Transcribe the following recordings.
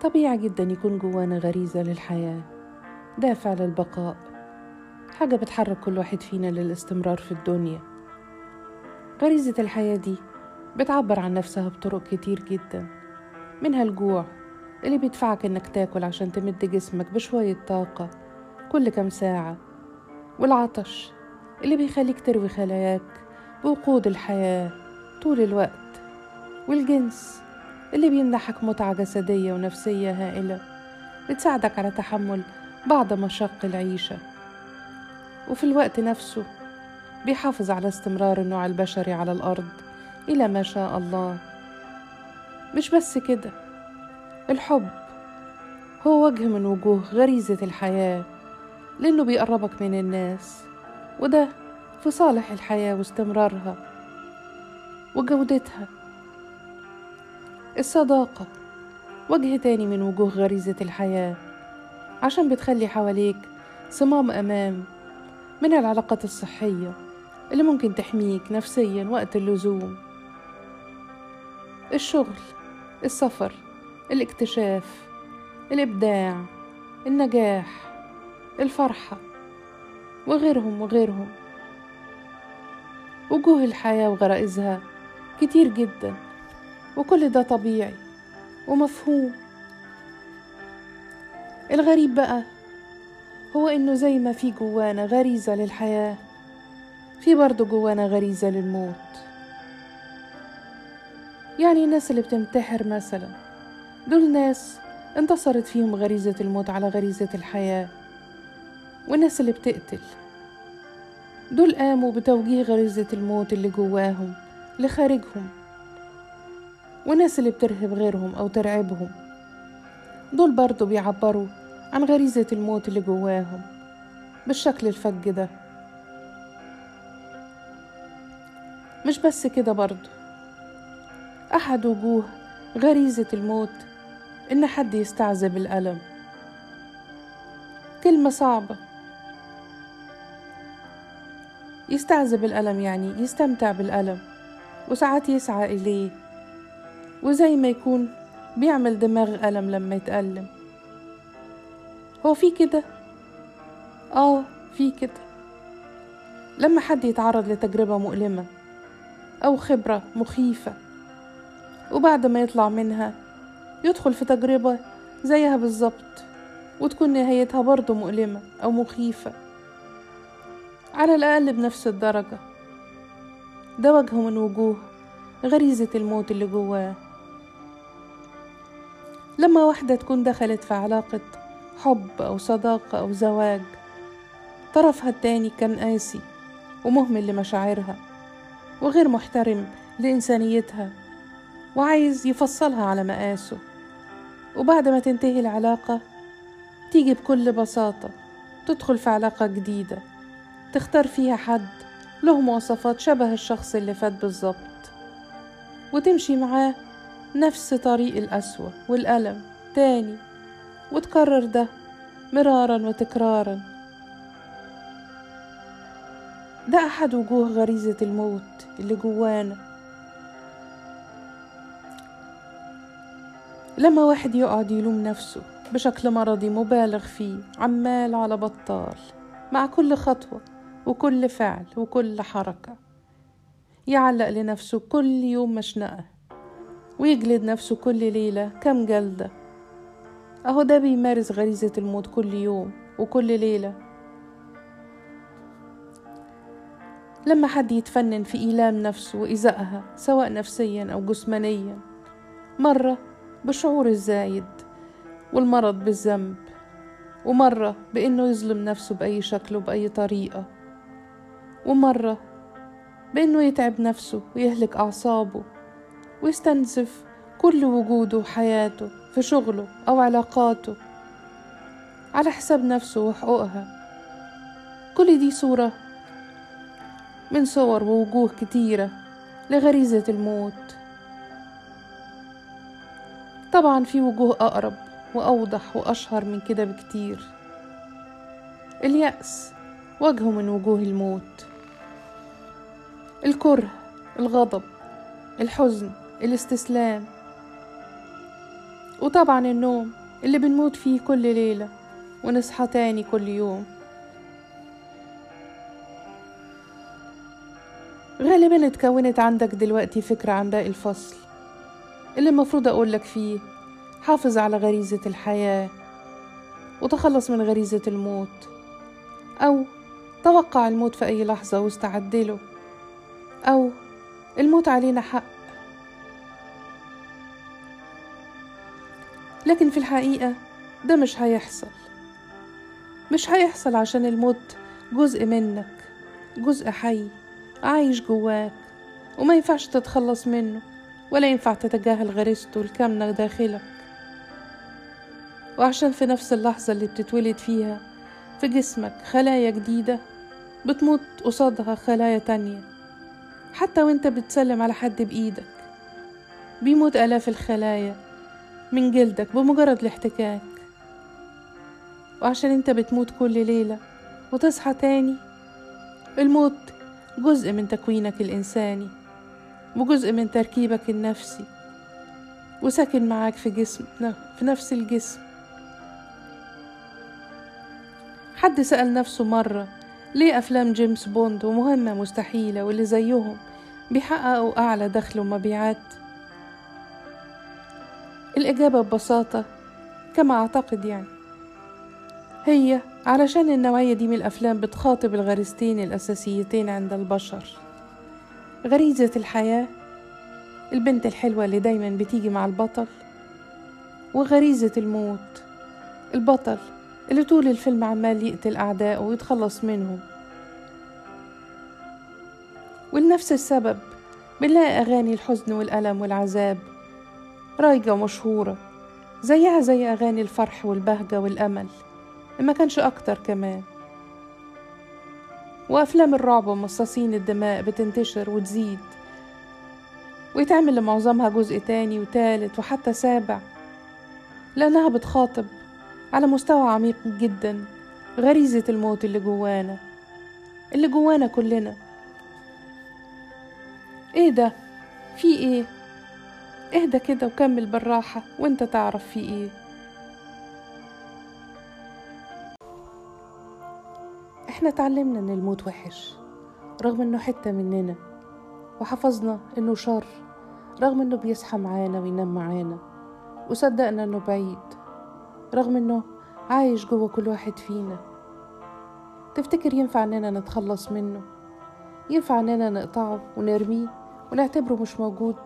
طبيعي جدا يكون جوانا غريزة للحياة. دافع للبقاء. حاجة بتحرك كل واحد فينا للاستمرار في الدنيا. غريزة الحياة دي بتعبر عن نفسها بطرق كتير جدا. منها الجوع اللي بيدفعك إنك تاكل عشان تمد جسمك بشوية طاقة كل كام ساعة. والعطش اللي بيخليك تروي خلاياك بوقود الحياة طول الوقت. والجنس اللي بيمنحك متعة جسدية ونفسية هائلة بتساعدك على تحمل بعض مشاق العيشة. وفي الوقت نفسه بيحافظ على استمرار النوع البشري على الأرض إلى ما شاء الله. مش بس كده الحب هو وجه من وجوه غريزة الحياة لأنه بيقربك من الناس وده في صالح الحياة واستمرارها وجودتها. الصداقة. وجه تاني من وجوه غريزة الحياة. عشان بتخلي حواليك صمام أمان من العلاقات الصحية اللي ممكن تحميك نفسيا وقت اللزوم. الشغل السفر الاكتشاف الإبداع النجاح الفرحة وغيرهم وغيرهم. وجوه الحياة وغرائزها كتير جدا. وكل ده طبيعي ومفهوم. الغريب بقى هو إنه زي ما في جوانا غريزة للحياة في برضه جوانا غريزة للموت. يعني الناس اللي بتنتحر مثلا دول ناس انتصرت فيهم غريزة الموت على غريزة الحياة والناس اللي بتقتل دول قاموا بتوجيه غريزة الموت اللي جواهم لخارجهم. والناس اللي بترهب غيرهم أو ترعبهم. دول برضو بيعبروا عن غريزة الموت اللي جواهم بالشكل الفج ده. مش بس كده برضو. أحد وجوه غريزة الموت إن حد يستعذب الألم. كلمة صعبة. يستعذب الألم يعني يستمتع بالألم وساعات يسعى إليه وزي ما يكون بيعمل دماغ ألم لما يتألم. هو في كده؟ آه في كده. لما حد يتعرض لتجربة مؤلمة أو خبرة مخيفة وبعد ما يطلع منها يدخل في تجربة زيها بالظبط وتكون نهايتها برضه مؤلمة أو مخيفة على الأقل بنفس الدرجة. ده وجه من وجوه غريزة الموت اللي جواه. لما واحدة تكون دخلت في علاقة حب أو صداقة أو زواج طرفها التاني كان قاسي ومهمل لمشاعرها وغير محترم لإنسانيتها وعايز يفصلها على مقاسه. وبعد ما تنتهي العلاقة تيجي بكل بساطة تدخل في علاقة جديدة تختار فيها حد له مواصفات شبه الشخص اللي فات بالظبط وتمشي معاه نفس طريق القسوة والألم تاني وتكرر ده مرارا وتكرارا. ده أحد وجوه غريزة الموت اللي جوانا. لما واحد يقعد يلوم نفسه بشكل مرضي مبالغ فيه عمال على بطال مع كل خطوة وكل فعل وكل حركة. يعلق لنفسه كل يوم مشنقة. ويجلد نفسه كل ليلة كم جلدة. أهو ده بيمارس غريزة الموت كل يوم وكل ليلة. لما حد يتفنن في إيلام نفسه وإيذائها سواء نفسيا أو جسمانيا مرة بالشعور الزايد والمرض بالذنب ومرة بإنه يظلم نفسه بأي شكل وبأي طريقة ومرة بإنه يتعب نفسه ويهلك أعصابه ويستنزف كل وجوده وحياته في شغله أو علاقاته على حساب نفسه وحقوقها. كل دي صورة من صور ووجوه كتيرة لغريزة الموت. طبعا في وجوه أقرب وأوضح وأشهر من كده بكتير. اليأس وجه من وجوه الموت. الكره الغضب الحزن الاستسلام. وطبعا النوم اللي بنموت فيه كل ليلة ونصحى تاني كل يوم. غالبا اتكونت عندك دلوقتي فكرة عن باقي الفصل اللي المفروض أقولك فيه. حافظ على غريزة الحياة وتخلص من غريزة الموت. أو توقع الموت في أي لحظة واستعدله أو الموت علينا حق. لكن في الحقيقة ده مش هيحصل. مش هيحصل عشان الموت جزء منك جزء حي عايش جواك وما ينفعش تتخلص منه ولا ينفع تتجاهل غريزته الكامنة داخلك. وعشان في نفس اللحظة اللي بتتولد فيها في جسمك خلايا جديدة بتموت قصادها خلايا تانية. حتى وانت بتسلم على حد بإيدك بيموت آلاف الخلايا. من جلدك بمجرد الاحتكاك. وعشان انت بتموت كل ليلة وتصحى تاني الموت جزء من تكوينك الإنساني وجزء من تركيبك النفسي وساكن معاك في جسم في نفس الجسم. حد سأل نفسه مرة ليه أفلام جيمس بوند ومهمة مستحيلة واللي زيهم بيحققوا أعلى دخل ومبيعات؟ الإجابة ببساطة كما أعتقد يعني. هي علشان النوعية دي من الأفلام بتخاطب الغريزتين الأساسيتين عند البشر. غريزة الحياة البنت الحلوة اللي دايما بتيجي مع البطل. وغريزة الموت البطل اللي طول الفيلم عمال يقتل أعدائه ويتخلص منهم. ولنفس السبب بنلاقي أغاني الحزن والألم والعذاب رايجة ومشهورة زيها زي أغاني الفرح والبهجة والأمل ما كانش أكتر كمان. وأفلام الرعب ومصاصين الدماء بتنتشر وتزيد ويتعمل لمعظمها جزء تاني وتالت وحتى سابع لأنها بتخاطب على مستوى عميق جدا غريزة الموت اللي جوانا اللي جوانا كلنا. إيه ده؟ في إيه؟ اهدى كده وكمل بالراحة وانت تعرف في إيه. إحنا اتعلمنا إن الموت وحش رغم إنه حتة مننا وحفظنا إنه شر رغم إنه بيصحى معانا وينام معانا وصدقنا إنه بعيد رغم إنه عايش جوه كل واحد فينا. تفتكر ينفع إننا نتخلص منه؟ ينفع إننا نقطعه ونرميه ونعتبره مش موجود؟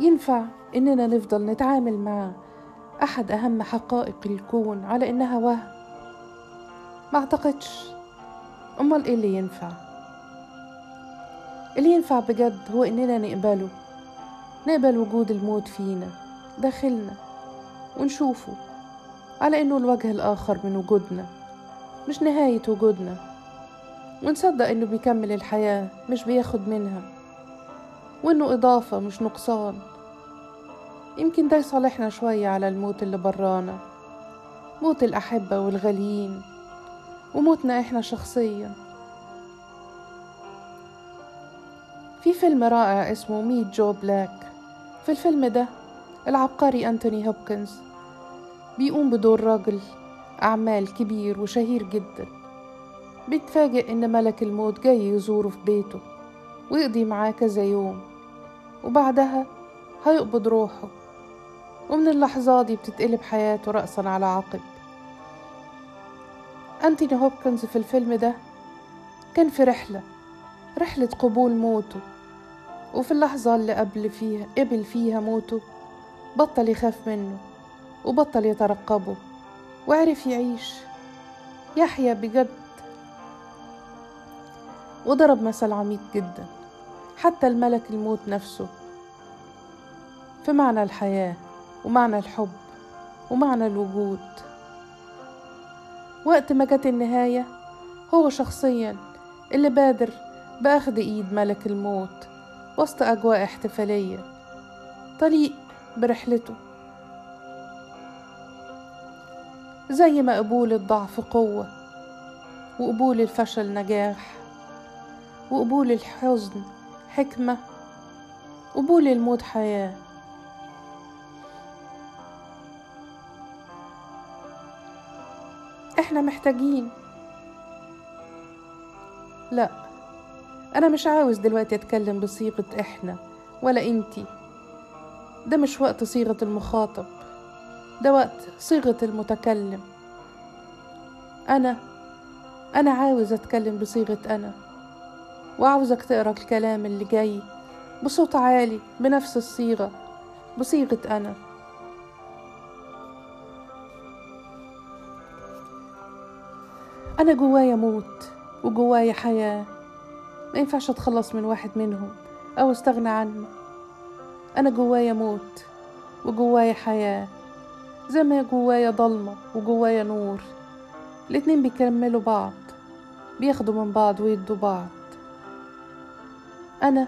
ينفع إننا نفضل نتعامل مع أحد أهم حقائق الكون على إنها وهم ما أعتقدش. أمال إيه اللي ينفع؟ اللي ينفع بجد هو إننا نقبله. نقبل وجود الموت فينا داخلنا ونشوفه. على إنه الوجه الآخر من وجودنا مش نهاية وجودنا. ونصدق إنه بيكمل الحياة مش بياخد منها. وإنه إضافة مش نقصان. يمكن ده يصالحنا شوية على الموت اللي برانا موت الأحبة والغاليين وموتنا إحنا شخصيا. في فيلم رائع اسمه Meet Joe Black. في الفيلم ده العبقري أنتوني هوبكنز بيقوم بدور راجل أعمال كبير وشهير جدا. بيتفاجئ إن ملك الموت جاي يزوره في بيته ويقضي معاه كذا يوم. وبعدها هيقبض روحه ومن اللحظات دي بتتقلب حياته رأسا على عقب. أنتوني هوبكنز في الفيلم ده كان في رحلة رحلة قبول موته وفي اللحظة اللي قبل فيها قبل فيها موته بطل يخاف منه وبطل يترقبه وعرف يعيش. يحيا بجد وضرب مثل عميق جدا. حتى الملك الموت نفسه. في معنى الحياة ومعنى الحب ومعنى الوجود. وقت ما جت النهاية هو شخصيا اللي بادر بأخذ إيد ملك الموت وسط أجواء احتفالية طليق برحلته. زي ما قبول الضعف قوة وقبول الفشل نجاح وقبول الحزن حكمة قبول الموت حياة. إحنا محتاجين. لا أنا مش عاوز دلوقتي أتكلم بصيغة إحنا ولا إنتي. ده مش وقت صيغة المخاطب ده وقت صيغة المتكلم. أنا أنا عاوز أتكلم بصيغة أنا. وعاوزك تقرأ الكلام اللي جاي بصوت عالي بنفس الصيغة بصيغة أنا. أنا جوايا موت وجوايا حياة. ما ينفعش أتخلص من واحد منهم أو أستغنى عنه. أنا جوايا موت وجوايا حياة زي ما جوايا ضلمة وجوايا نور. الاتنين بيكملوا بعض بياخدوا من بعض ويدوا بعض. أنا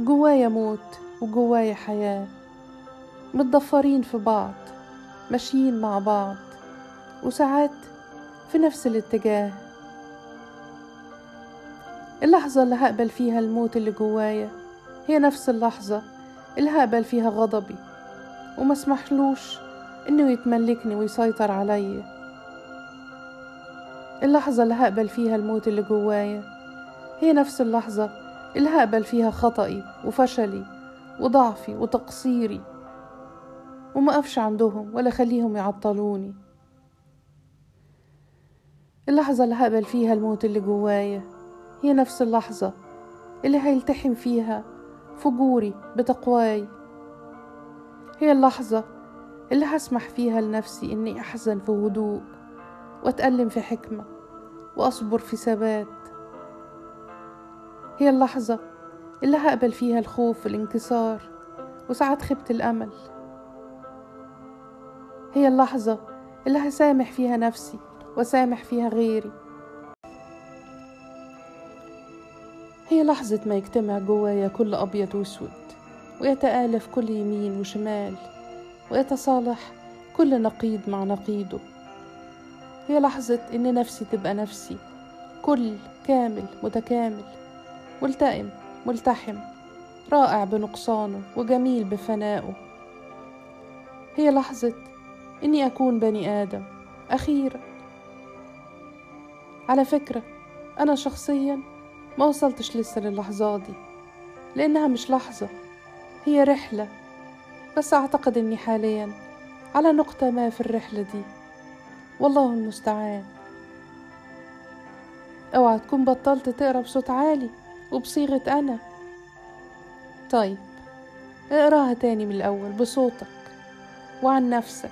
جوايا موت وجوايا حياة متضفرين في بعض ماشيين مع بعض وساعات في نفس الاتجاه. اللحظة اللي هقبل فيها الموت اللي جوايا هي نفس اللحظة اللي هقبل فيها غضبي وما اسمحلوش إنه يتملكني ويسيطر عليا. اللحظة اللي هقبل فيها الموت اللي جوايا هي نفس اللحظة اللي هقبل فيها خطئي وفشلي وضعفي وتقصيري وما أقفش عندهم ولا خليهم يعطلوني. اللحظة اللي هقبل فيها الموت اللي جوايا هي نفس اللحظة اللي هيلتحم فيها فجوري بتقواي. هي اللحظة اللي هسمح فيها لنفسي إني أحزن في هدوء وأتألم في حكمة وأصبر في ثبات هي اللحظة اللي هقبل فيها الخوف والانكسار وساعات خيبة الأمل. هي اللحظة اللي هسامح فيها نفسي وسامح فيها غيري. هي لحظة ما يجتمع جوايا كل أبيض وأسود ويتآلف كل يمين وشمال ويتصالح كل نقيض مع نقيضه. هي لحظة إن نفسي تبقى نفسي كل كامل متكامل. ملتئم ملتحم رائع بنقصانه وجميل بفنائه هي لحظة إني أكون بني آدم أخيرا على فكرة أنا شخصيا ما وصلتش لسه للحظة دي لأنها مش لحظة هي رحلة. بس أعتقد إني حاليا على نقطة ما في الرحلة دي. والله المستعان. اوعى تكون بطلت تقرأ بصوت عالي. وبصيغة أنا. طيب اقراها تاني من الأول بصوتك وعن نفسك.